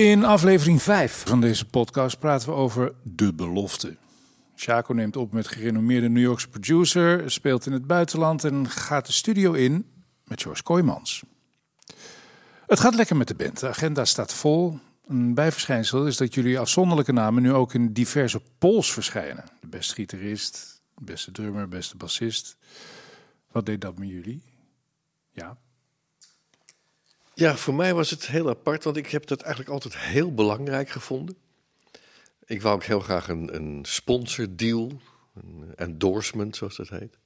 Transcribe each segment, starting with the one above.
In aflevering 5 van deze podcast praten we over de belofte. Chaco neemt op met gerenommeerde New Yorkse producer, speelt in het buitenland en gaat de studio in met George Kooijmans. Het gaat lekker met de band. De agenda staat vol. Een bijverschijnsel is dat jullie afzonderlijke namen nu ook in diverse polls verschijnen. De beste gitarist, de beste drummer, beste bassist. Wat deed dat met jullie? Ja. Ja, voor mij was het heel apart, want ik heb dat eigenlijk altijd heel belangrijk gevonden. Ik wou ook heel graag een, een sponsordeal, een endorsement zoals dat heet.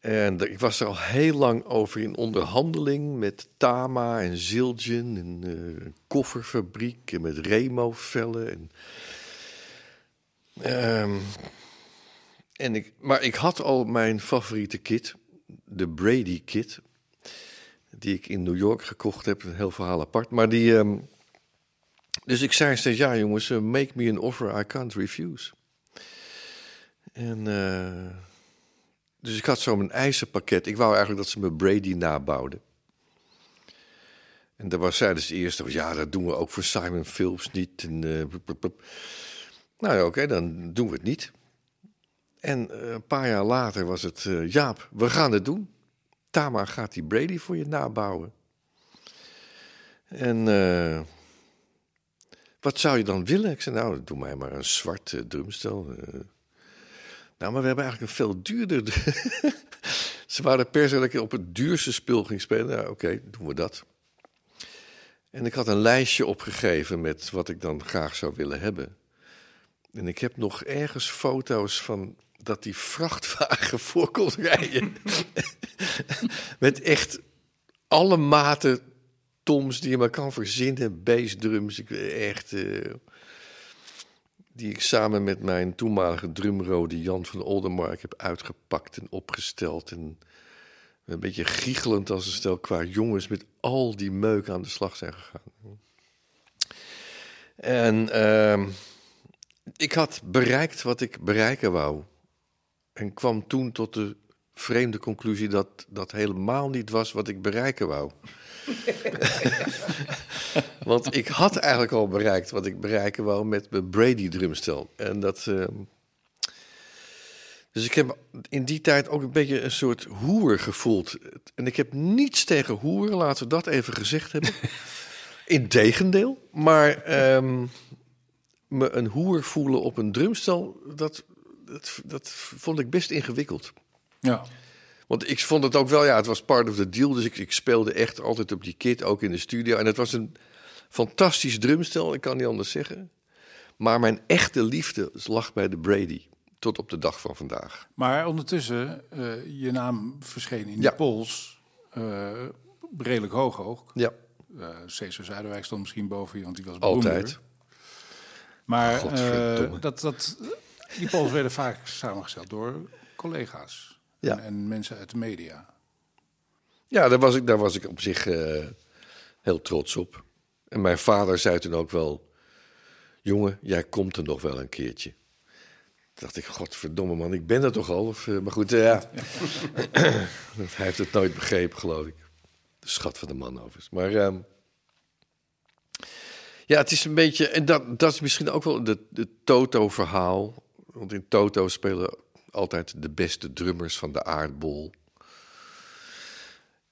En ik was er al heel lang over in onderhandeling met Tama en Zildjian en een kofferfabriek en met Remo-vellen. En, um, en ik, maar ik had al mijn favoriete kit, de Brady kit, die ik in New York gekocht heb. Een heel verhaal apart. Maar die, um, dus ik zei steeds, ja jongens, uh, make me an offer I can't refuse. En... Uh, dus ik had zo mijn eisenpakket. Ik wou eigenlijk dat ze me Brady nabouwden. En daar was zij dus eerst, ja, dat doen we ook voor Simon Phillips niet. En, uh, nou ja, oké, dan doen we het niet. En een paar jaar later was het, uh, Jaap, we gaan het doen. Tama gaat die Brady voor je nabouwen. En wat zou je dan willen? Ik zei, nou, doe mij maar een zwart drumstel. Nou, maar we hebben eigenlijk een veel duurder. Ze waren per se dat ik op het duurste spul ging spelen. Nou, oké, doen we dat. En ik had een lijstje opgegeven met wat ik dan graag zou willen hebben. En ik heb nog ergens foto's van dat die vrachtwagen voor kon rijden. met echt alle maten toms die je maar kan verzinnen. Bassdrums, echt... Uh, die ik samen met mijn toenmalige drumrode Jan van Oldenmark heb uitgepakt en opgesteld. En een beetje giechelend als een stel qua jongens met al die meuk aan de slag zijn gegaan. En uh, ik had bereikt wat ik bereiken wou. En kwam toen tot de vreemde conclusie dat dat helemaal niet was wat ik bereiken wou. Want ik had eigenlijk al bereikt wat ik bereiken wou met mijn Brady drumstel. En dat. Uh... Dus ik heb in die tijd ook een beetje een soort hoer gevoeld. En ik heb niets tegen hoeren, laten we dat even gezegd hebben. Integendeel. Maar um, me een hoer voelen op een drumstel, dat, dat, dat vond ik best ingewikkeld. Ja. Want ik vond het ook wel, ja, het was part of the deal. Dus ik, ik speelde echt altijd op die kit, ook in de studio. En het was een fantastisch drumstel, ik kan niet anders zeggen. Maar mijn echte liefde lag bij de Brady. Tot op de dag van vandaag. Maar ondertussen, uh, je naam verscheen in de polls. Uh, redelijk hoog ook. Ja. Uh, Cesar Zuiderwijk stond misschien boven je, want die was beroemder. Altijd. Maar dat, dat, die polls werden vaak samengesteld door collega's ja. en, mensen uit de media. Ja, daar was ik, daar was ik op zich uh, heel trots op. En mijn vader zei toen ook wel: Jongen, jij komt er nog wel een keertje. Dacht ik, godverdomme man, ik ben er toch al. Of, uh, maar goed, uh, ja. Hij heeft het nooit begrepen, geloof ik. De schat van de man overigens. Maar uh, ja, het is een beetje... En dat, dat is misschien ook wel het Toto-verhaal. Want in Toto spelen altijd de beste drummers van de aardbol.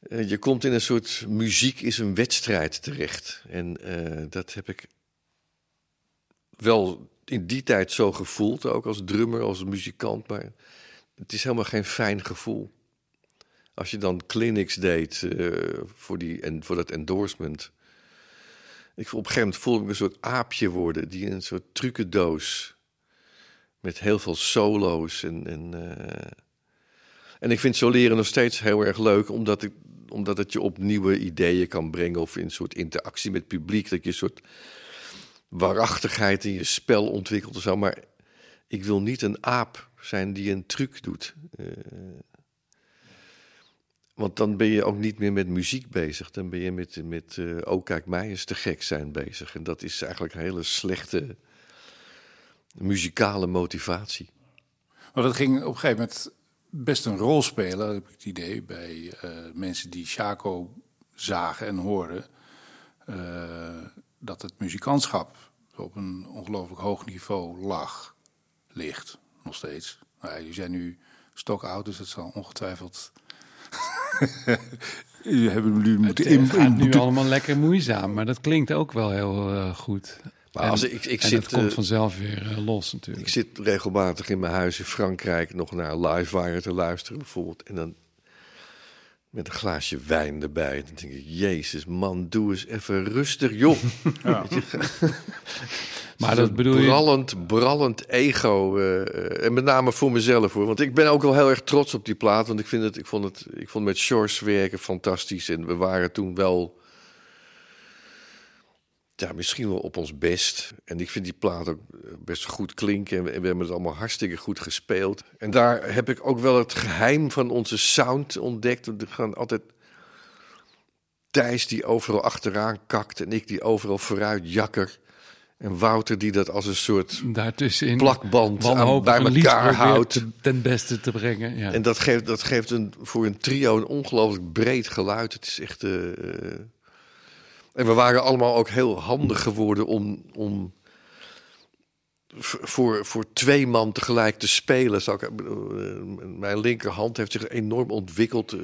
Uh, je komt in een soort muziek is een wedstrijd terecht. En uh, dat heb ik wel in die tijd zo gevoeld, ook als drummer, als muzikant. Maar het is helemaal geen fijn gevoel. Als je dan clinics deed uh, voor, die, en, voor dat endorsement. Ik, op een gegeven moment voelde ik een soort aapje worden die in een soort trucendoos met heel veel solo's. En, en, uh... en ik vind zo leren nog steeds heel erg leuk, omdat, ik, omdat het je op nieuwe ideeën kan brengen. Of in een soort interactie met het publiek. Dat je een soort waarachtigheid in je spel ontwikkelt of zo. Maar ik wil niet een aap zijn die een truc doet. Uh... Want dan ben je ook niet meer met muziek bezig. Dan ben je met, met uh, oh kijk mij eens te gek zijn bezig. En dat is eigenlijk een hele slechte muzikale motivatie. Maar dat ging op een gegeven moment best een rol spelen, heb ik het idee, bij uh, mensen die Chaco zagen en hoorden. Uh, dat het muzikantschap op een ongelooflijk hoog niveau lag, ligt, nog steeds. Nou, ja, jullie zijn nu stokoud, dus dat zal ongetwijfeld... jullie hebben jullie moeten Het in, gaat in- nu moeten- allemaal lekker moeizaam, maar dat klinkt ook wel heel eh, goed. Maar en, als ik- ik en zit, het komt eh, vanzelf weer eh, los natuurlijk. Ik zit regelmatig in mijn huis in Frankrijk nog naar Livewire te luisteren bijvoorbeeld. En dan met een glaasje wijn erbij. Dan denk ik, jezus man, doe eens even rustig, joh. Ja. maar dat bedoel je... brallend, brallend ego. eh, en met name voor mezelf hoor. Want ik ben ook wel heel erg trots op die plaat. Want ik, vind het, ik, vond, het, ik vond met Shores werken fantastisch. En we waren toen wel. Ja, misschien wel op ons best. En ik vind die plaat ook best goed klinken. En we, en we hebben het allemaal hartstikke goed gespeeld. En daar heb ik ook wel het geheim van onze sound ontdekt. We gaan altijd. Thijs die overal achteraan kakt. En ik die overal vooruit jakker. En Wouter die dat als een soort daartussenin plakband aan, bij elkaar houdt. te- ten beste te brengen. Ja. En dat geeft, dat geeft een, voor een trio een ongelooflijk breed geluid. Het is echt. eh, eh, en we waren allemaal ook heel handig geworden om. om voor, voor twee man tegelijk te spelen. Zou ik, eh, mijn linkerhand heeft zich enorm ontwikkeld. eh,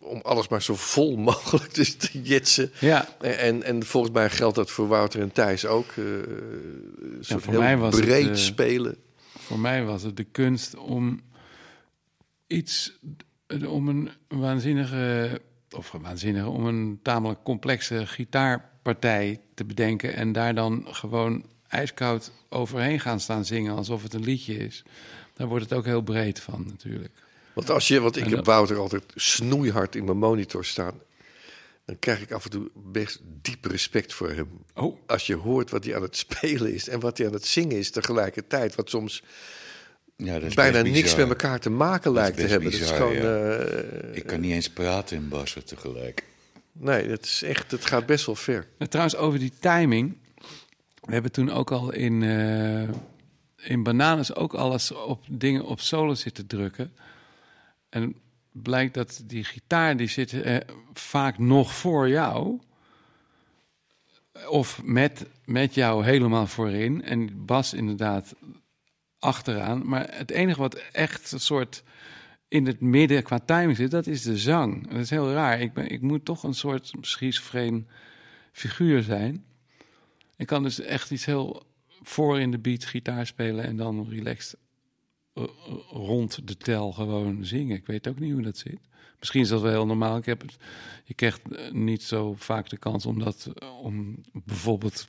om alles maar zo vol mogelijk te, te jetsen. ja, En, en volgens mij geldt dat voor Wouter en Thijs ook. eh, een soort heel mij was het, breed eh, spelen. voor mij was het de kunst om iets, om een waanzinnige, of waanzinnige, om een tamelijk complexe gitaarpartij te bedenken en daar dan gewoon ijskoud overheen gaan staan zingen alsof het een liedje is. Daar wordt het ook heel breed van natuurlijk. Want als je, want ik heb Wouter altijd snoeihard in mijn monitor staan. Dan krijg ik af en toe best diep respect voor hem. Oh, Als je hoort wat hij aan het spelen is en wat hij aan het zingen is tegelijkertijd. Wat soms Ja, dat is bijna niks bizar. met elkaar te maken lijkt te hebben. dat is gewoon. ja. eh, Ik kan niet eens praten en bassen tegelijk. nee, het is echt. Het gaat best wel ver. Trouwens, over die timing. We hebben toen ook al in, eh in Bananas ook alles op dingen op solo zitten drukken. En blijkt dat die gitaar, die zit eh, vaak nog voor jou. Of met, met jou helemaal voorin. En bas inderdaad achteraan. Maar het enige wat echt een soort in het midden qua timing zit, dat is de zang. Dat is heel raar. Ik, ben, ik moet toch een soort schizofreen figuur zijn. Ik kan dus echt iets heel voor in de beat gitaar spelen en dan relaxed rond de tel gewoon zingen. Ik weet ook niet hoe dat zit. Misschien is dat wel heel normaal. Ik heb het, je krijgt eh, niet zo vaak de kans om dat, eh, om bijvoorbeeld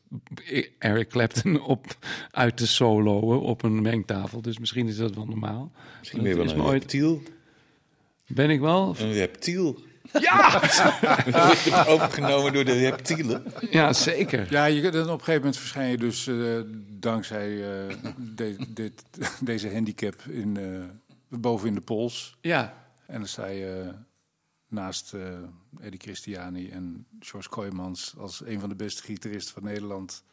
Eric Clapton op uit te soloen op een mengtafel. Dus misschien is dat wel normaal. Misschien ben je wel een ooit- reptiel. Ben ik wel? Een reptiel. Ja! Overgenomen door de reptielen? Ja, zeker. Ja, je, dan op een gegeven moment verschijn je dus eh, dankzij eh, de- dit, deze handicap in, eh, boven in de pols. Ja, En dan sta je eh, naast eh Eddie Christiani en George Kooijmans als een van de beste gitaristen van Nederland.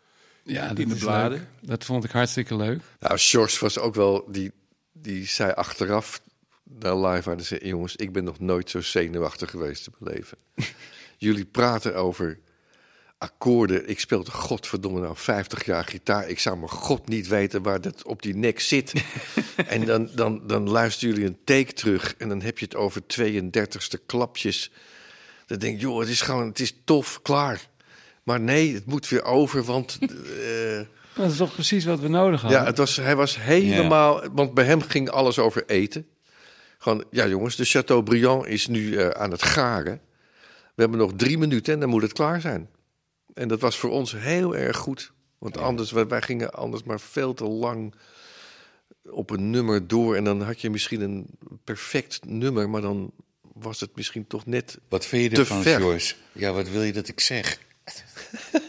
ja In de bladen. leuk. Dat vond ik hartstikke leuk. Nou, Sjors was ook wel, die, die zei achteraf naar live aan zei, jongens, ik ben nog nooit zo zenuwachtig geweest in mijn leven. Jullie praten over akkoorden. Ik speelde godverdomme nou 50 jaar gitaar. Ik zou mijn god niet weten waar dat op die nek zit. en dan, dan, dan luisteren jullie een take terug en dan heb je het over 32ste klapjes. Dan denk ik, joh, het is gewoon, het is tof, klaar. Maar nee, het moet weer over, want... eh, Dat is toch precies wat we nodig hadden? ja, het was, hij was helemaal... Want bij hem ging alles over eten. Gewoon, ja jongens, de Chateaubriand is nu eh, aan het garen. We hebben nog drie minuten en dan moet het klaar zijn. En dat was voor ons heel erg goed. Want anders, wij, wij gingen anders maar veel te lang op een nummer door. En dan had je misschien een perfect nummer, maar dan was het misschien toch net... Wat vind je ervan. Joyce? Ja, wat wil je dat ik zeg?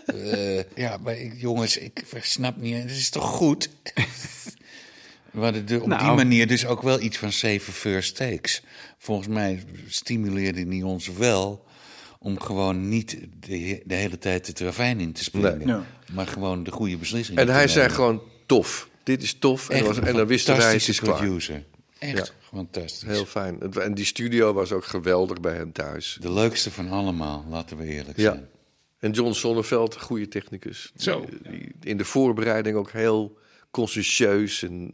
Eh, ja, maar ik- jongens, ik snap niet. Het is toch goed? We hadden de- op die Nou. manier dus ook wel iets van zeven first takes. Volgens mij stimuleerde die ons wel om gewoon niet de, he- de hele tijd het ravijn in te springen. Nee. Ja. Maar gewoon de goede beslissing En te hij nemen. zei gewoon tof. Dit is tof. En, was, dan wisten wij, het is fantastische klaar. producer. Echt fantastisch. Heel fijn. En die studio was ook geweldig bij hen thuis. De leukste van allemaal, laten we eerlijk Ja. zijn. En John Sonneveld, goede technicus. Zo. Die- die in de voorbereiding ook heel consciëntieus en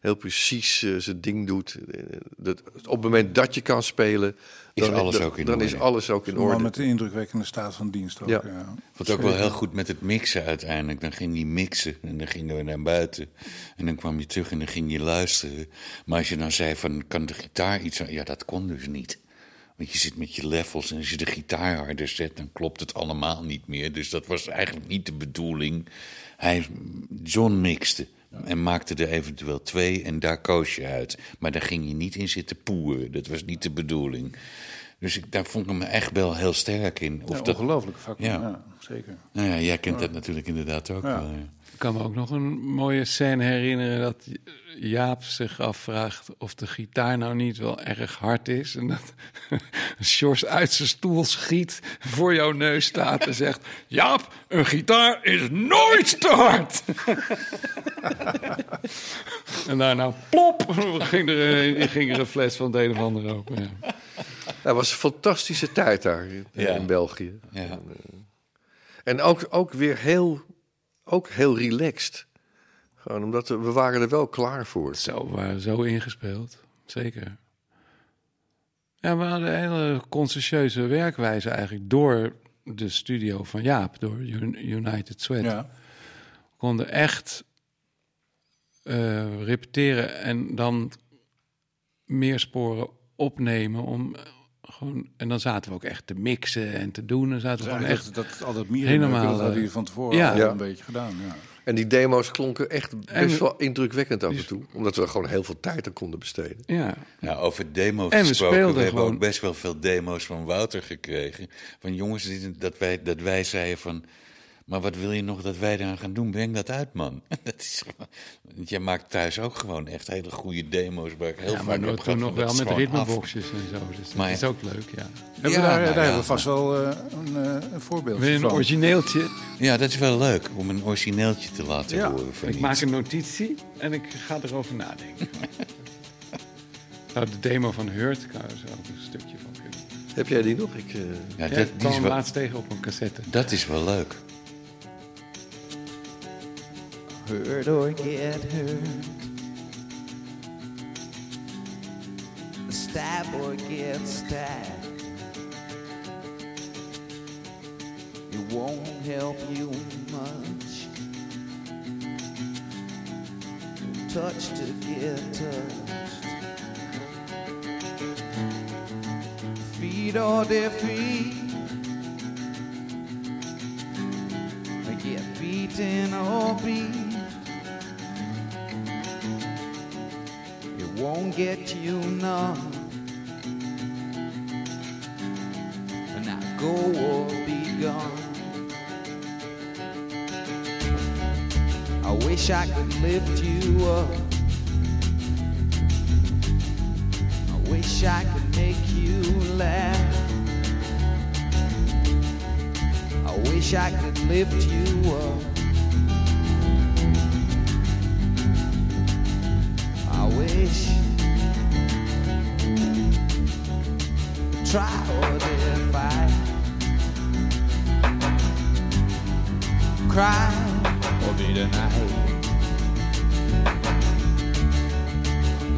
heel precies eh, zijn ding doet. Eh, Dat, op het moment dat je kan spelen, Is dan, alles ook in dan is alles ook in orde. met een indrukwekkende staat van dienst ook. Ja. Het ook wel heel goed met het mixen uiteindelijk. Dan ging hij mixen en dan gingen we naar buiten. En dan kwam je terug en dan ging je luisteren. Maar als je dan zei van, kan de gitaar iets... aan- Ja, dat kon dus niet. Want je zit met je levels en als je de gitaar harder zet... dan klopt het allemaal niet meer. Dus dat was eigenlijk niet de bedoeling. Hij, John mixte en maakte er eventueel twee en daar koos je uit. Maar daar ging je niet in zitten poeren. Dat was niet de bedoeling. Dus ik, daar vond ik hem echt wel heel sterk in. Of Ja, dat, ongelooflijk vakman, Ja. ja. zeker. nou ja, jij kent dat natuurlijk inderdaad ook Ja. wel. ja. Ik kan me ook nog een mooie scène herinneren dat Jaap zich afvraagt of de gitaar nou niet wel erg hard is. En dat Sjors uit zijn stoel schiet, voor jouw neus staat en zegt... Jaap, een gitaar is nooit te hard! en daarna plop, ging er, een- ging er een fles van het een of ander open. Ja. Dat was een fantastische tijd daar in, Ja. in België. Ja. En ook, ook weer heel, ook heel relaxed. Gewoon omdat we, we waren er wel klaar voor. Zo, we waren zo ingespeeld. Zeker. Ja, we hadden een hele conscientieuze werkwijze eigenlijk door de studio van Jaap, door Un- United Sweat. Ja. We konden echt eh, repeteren en dan meer sporen opnemen om eh, gewoon... En dan zaten we ook echt te mixen en te doen. En zaten Dus we gewoon echt... dat, dat, al dat mieren helemaal, dat hadden eh, jullie van tevoren ja. al een beetje gedaan. Ja. En die demo's klonken echt best En- wel indrukwekkend af en toe. Omdat we gewoon heel veel tijd aan konden besteden. Ja, Nou, over demo's En we gesproken. speelden We hebben ook best wel veel demo's van Wouter gekregen. Van jongens, dat wij, dat wij zeiden van... Maar wat wil je nog dat wij eraan gaan doen? Breng dat uit, man. Dat is, want jij maakt thuis ook gewoon echt hele goede demo's... waar ik heel ja vaak maar heb nog, toen van, wel met ritmeboxjes en zo. Dus dat Maar- is ook leuk, ja. Hebben we Ja, daar, nou daar ja, hebben we vast wel eh, een, eh, een voorbeeld Wil je een van. origineeltje? Ja, dat is wel leuk om een origineeltje te laten Ja, horen. Van Ik iets. maak een notitie en ik ga erover nadenken. nou, de demo van Hurt kan er zo ook een stukje van kunnen. Heb jij die nog? Ik, eh, Ja, Ja, dat, ik die kwam is hem wel, laatst tegen op een cassette. dat is wel leuk. Hurt or get hurt. Stab or get stabbed. It won't help you much. Touch to get touched. Feed or defeat. Get beaten or beat. Get you none. And now go or be gone. I wish I could lift you up. I wish I could make you laugh. I wish I could lift you up. I wish. Try or defy. Cry or be denied.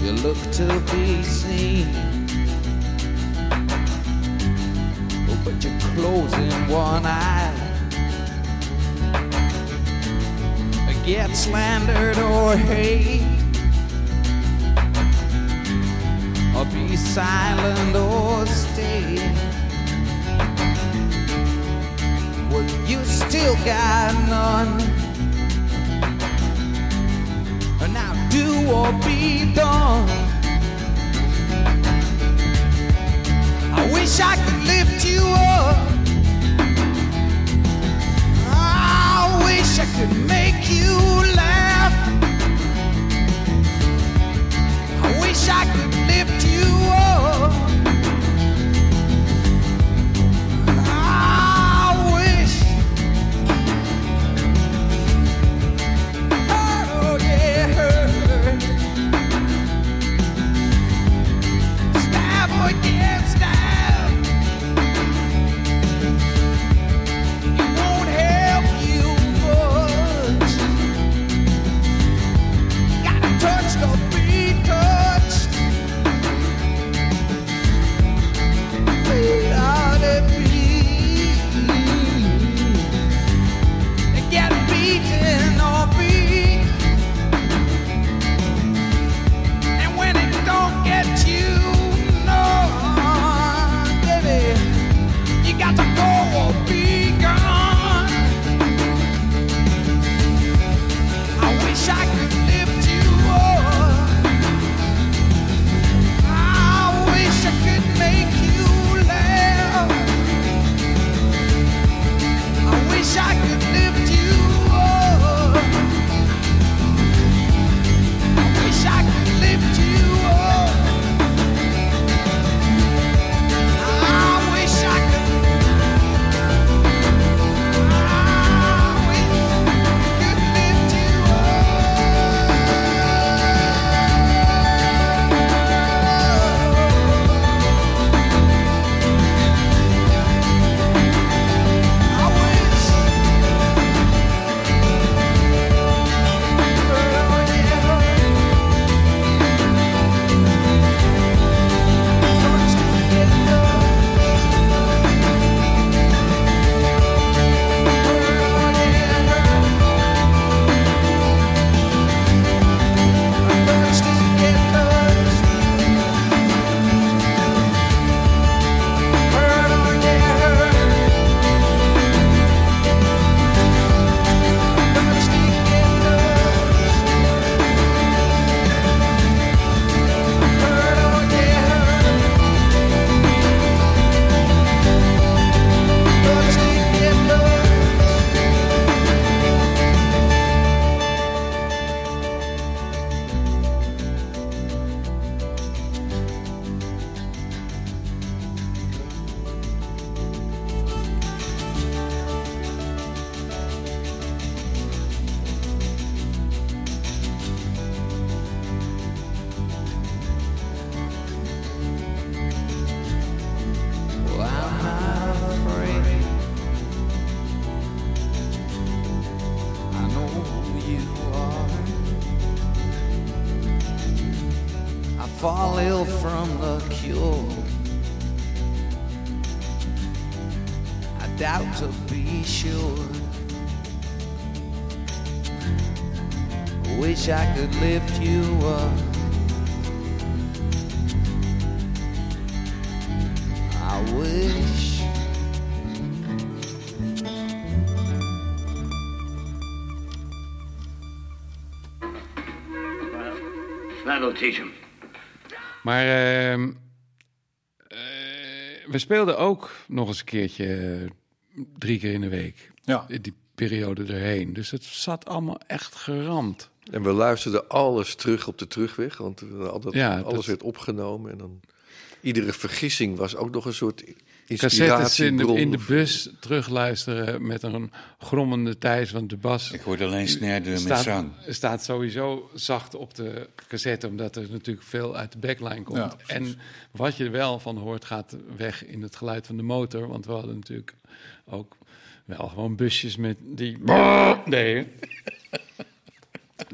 You look to be seen. Oh, but you're closing one eye. Get slandered or hate, or be silent or stay. Well, you still got none. And now do or be done. I wish I could lift you up. I wish I could make you laugh. I wish I could lift you up. Wish I could lift you up. I wish. That'll teach him. Maar ehm, eh, we speelden ook nog eens een keertje eh, drie keer in de week. Ja. In die periode erheen. Dus het zat allemaal echt geramd. En we luisterden alles terug op de terugweg, want we hadden altijd, Ja, alles dat- werd opgenomen. En dan, iedere vergissing was ook nog een soort Cassettes in de, inspiratiebron. in de bus terugluisteren met een grommende Thijs, want de bas Ik hoorde alleen snare met staat, zang. staat sowieso zacht op de cassette, omdat er natuurlijk veel uit de backline komt. Ja, en wat je er wel van hoort, gaat weg in het geluid van de motor, want we hadden natuurlijk ook wel gewoon busjes met die nee.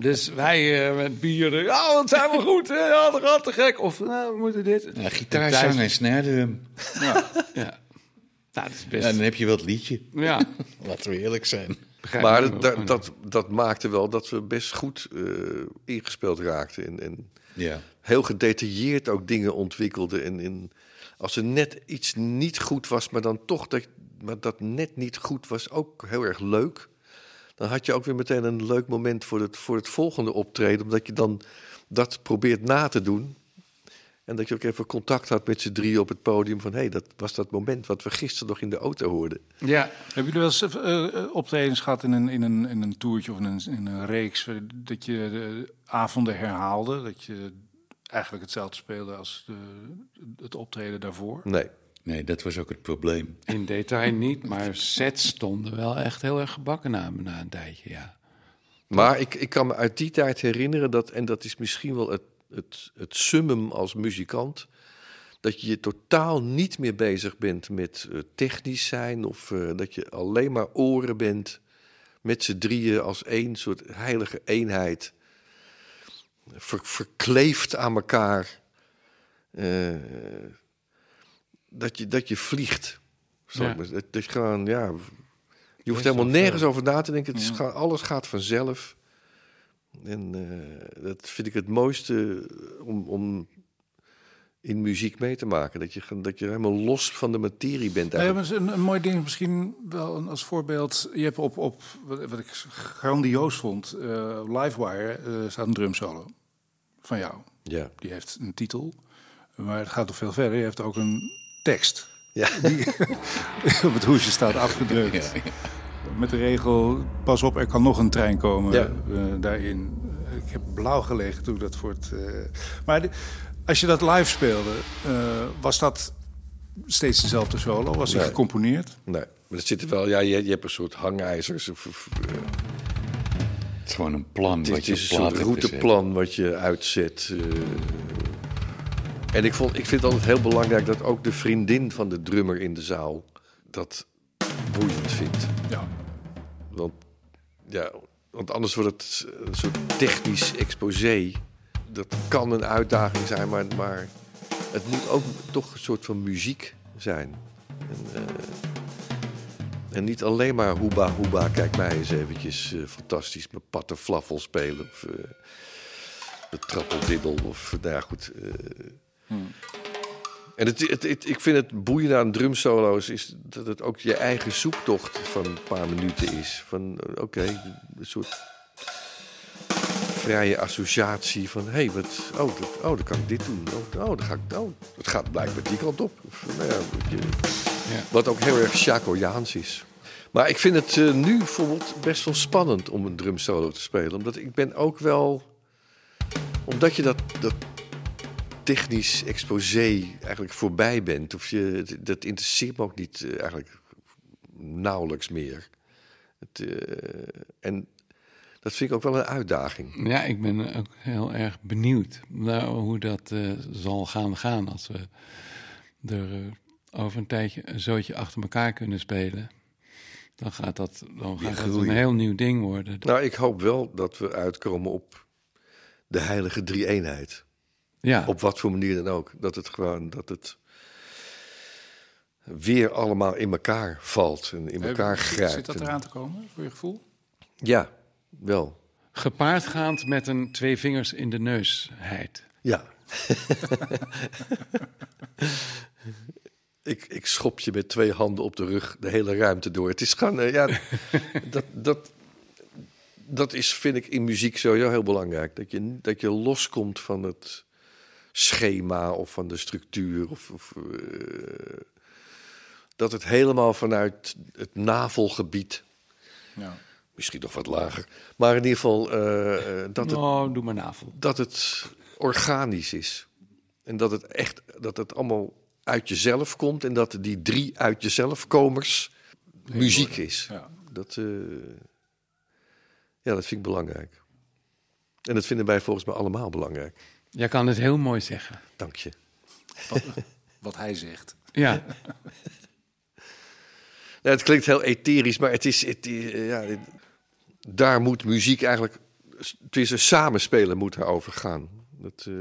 Dus wij eh, met bier, oh, wat zijn we goed, hè? ja, dat gaat te gek. Of, nou, we moeten dit. Ja, gitaar, zang en snare drum. Ja. Nou, dat is best... Ja, dan heb je wel het liedje. Ja, Laten we eerlijk zijn. begrijp Maar dat, dat, dat, dat maakte wel dat we best goed eh, ingespeeld raakten. En, en Ja. heel gedetailleerd ook dingen ontwikkelden. En, en als er net iets niet goed was, maar dan toch dat, maar dat net niet goed was, ook heel erg leuk. Dan had je ook weer meteen een leuk moment voor het, voor het volgende optreden. Omdat je dan dat probeert na te doen. En dat je ook even contact had met z'n drie op het podium. Van hé, hey, dat was dat moment wat we gisteren nog in de auto hoorden. Ja, Hebben jullie wel eens eh, optredens gehad in een, in, een, in een toertje of in een, in een reeks... eh, dat je de avonden herhaalde? Dat je eigenlijk hetzelfde speelde als de, het optreden daarvoor? Nee. Nee, dat was ook het probleem. in detail niet, maar sets stonden wel echt heel erg gebakken na, na een tijdje, ja. Maar ik, ik kan me uit die tijd herinneren dat, en dat is misschien wel het, het, het summum als muzikant, dat je je totaal niet meer bezig bent met eh, technisch zijn of eh, dat je alleen maar oren bent met z'n drieën als één soort heilige eenheid, ver, verkleefd aan elkaar, eh, dat, je, dat je vliegt. Ja. maar- dat je gewoon, ja, je hoeft helemaal nergens over na te denken. Het is, alles gaat vanzelf. En eh, dat vind ik het mooiste om, om in muziek mee te maken. Dat je, dat je helemaal los van de materie bent. Ja, Eigenlijk. maar een, een mooi ding misschien wel als voorbeeld. Je hebt op, op wat, wat ik grandioos vond, eh Livewire eh, staat een drumsolo van jou. Ja. Die heeft een titel, maar het gaat nog veel verder. Je hebt ook een tekst Ja. die op het hoesje staat afgedrukt. Met de regel, pas op, er kan nog een trein komen Ja. eh, daarin. Ik heb blauw gelegen toen ik dat voor het... eh, Maar de- als je dat live speelde, eh, was dat steeds dezelfde solo? Was die Nee. gecomponeerd? Nee, maar er zitten wel, ja, je, je hebt een soort hangijzers. Of, of, Het is gewoon een plan het wat is je een soort hebt gezet. routeplan wat je uitzet. eh. En ik, vond, ik vind het altijd heel belangrijk dat ook de vriendin van de drummer in de zaal dat boeiend vindt. Ja. Want, ja, want anders wordt het een soort technisch exposé. Dat kan een uitdaging zijn, maar, maar het moet ook toch een soort van muziek zijn. En, eh, en niet alleen maar hoeba hoeba, kijk mij eens eventjes eh, fantastisch mijn pattenflaffel spelen. Of eh, de trappeldiddel. Of, nou ja, goed. Eh. En het, het, het- ik vind het boeiende aan drumsolo's is dat het ook je eigen zoektocht van een paar minuten is. Van eh, oké, een soort vrije associatie van hé, hey, wat, oh, dat, oh, dan kan ik dit doen. Oh, oh, dan ga ik, oh, het gaat blijkbaar die kant op. Of, nou ja, wat, je, Ja. wat ook heel erg Chacojaans is. Maar ik vind het eh, nu bijvoorbeeld best wel spannend om een drumsolo te spelen. Omdat ik ben ook wel... Omdat je dat, dat technisch exposé eigenlijk voorbij bent. Of je, dat interesseert me ook niet eh, eigenlijk nauwelijks meer. Het, eh, en dat vind ik ook wel een uitdaging. Ja, ik ben ook heel erg benieuwd naar hoe dat eh, zal gaan gaan als we er over een tijdje een zootje achter elkaar kunnen spelen. Dan gaat dat, dan gaat dat een heel nieuw ding worden. Nou, ik hoop wel dat we uitkomen op de heilige drie-eenheid. Ja, Op wat voor manier dan ook. Dat het gewoon, dat het weer allemaal in elkaar valt en in elkaar grijpt. Zit dat eraan te komen, voor je gevoel? Ja, wel. gepaardgaand met een twee vingers in de neusheid. Ja. ik, ik schop je met twee handen op de rug de hele ruimte door. Het is gewoon, eh, ja, dat, dat, dat is, vind ik, in muziek sowieso heel belangrijk. Dat je, dat je loskomt van het schema of van de structuur. Of, of, eh, dat het helemaal vanuit het navelgebied, Ja. misschien nog wat lager, maar in ieder geval eh, eh, dat het Oh, doe maar navel. dat het organisch is. En dat het echt, dat het allemaal uit jezelf komt. En dat die drie uit jezelf komers muziek is. Ja. Dat, eh, ja, dat vind ik belangrijk. En dat vinden wij volgens mij allemaal belangrijk. Jij kan het heel mooi zeggen. Dank je. Wat, wat hij zegt. Ja, Nou, het klinkt heel etherisch, maar het is, het, eh, ja, daar moet muziek eigenlijk, het is een samenspelen moet daarover gaan. Dat, eh,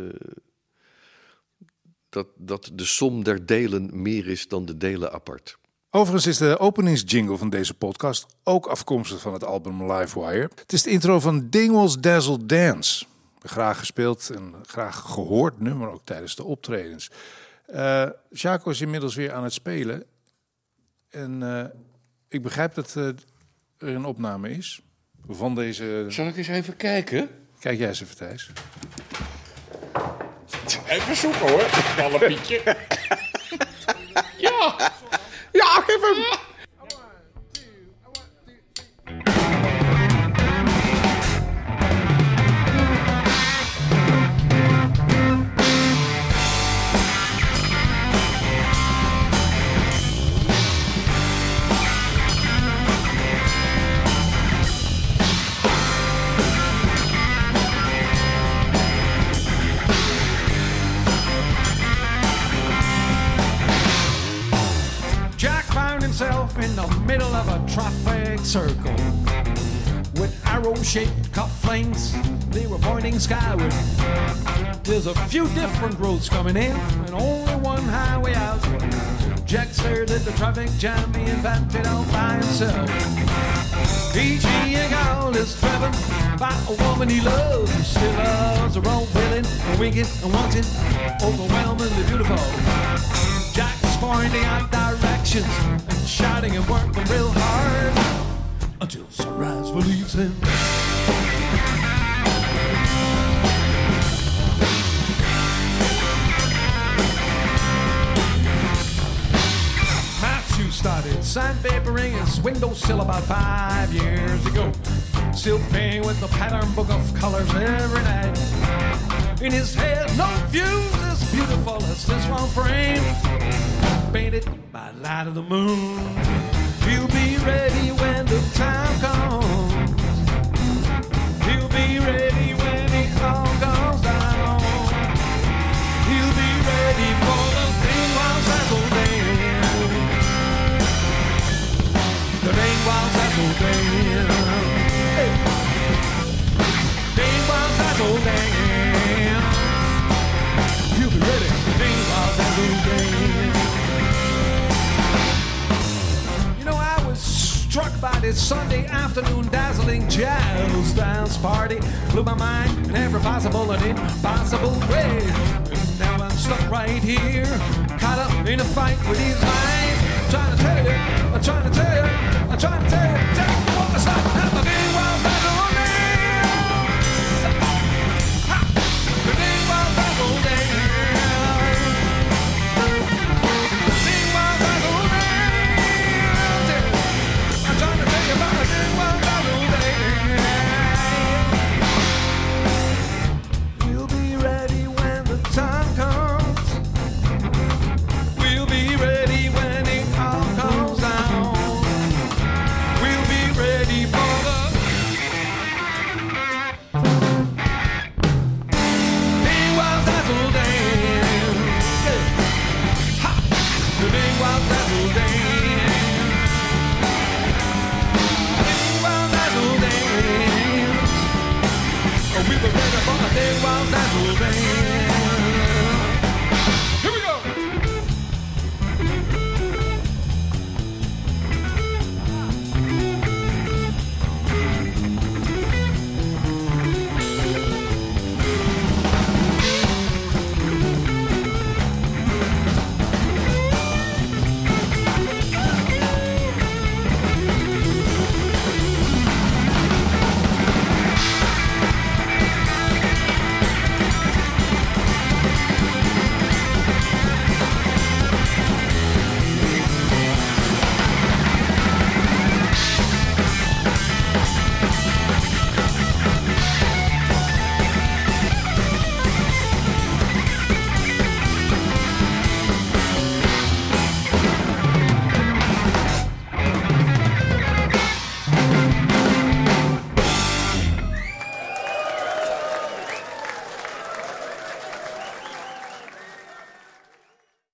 dat, dat de som der delen meer is dan de delen apart. Overigens is de openingsjingle van deze podcast ook afkomstig van het album Livewire. Het is de intro van Dingwall's Dazzle Dance. Graag gespeeld en graag gehoord nummer ook tijdens de optredens. Eh Jaco is inmiddels weer aan het spelen. En eh, ik begrijp dat eh, er een opname is van deze... Zal ik eens even kijken? Kijk jij eens even, Thijs. Even zoeken hoor, Kalle Pietje. ja. Ja, geef hem. Traffic circle with arrow-shaped cufflinks. They were pointing skyward. There's a few different roads coming in and only one highway out. Jack stared at the traffic jam being batted out by himself. Each eagle is driven by a woman he loves. Still loves her own willing and winking and wanting, overwhelmingly beautiful. Jack's pointing out directions and shouting and working real hard until sunrise relieves him. Matthew started sandpapering his windowsill about five years ago. Still playing with the pattern book of colors every night. In his head, no as beautiful as this one frame. Painted by light of the moon. He'll be ready when Sunday afternoon dazzling jazz dance party. Blew my mind in every possible and impossible way. And now I'm stuck right here, caught up in a fight with these lines. I'm trying to tell you, I'm trying to tell you, I'm trying to tell you, tell you what it's.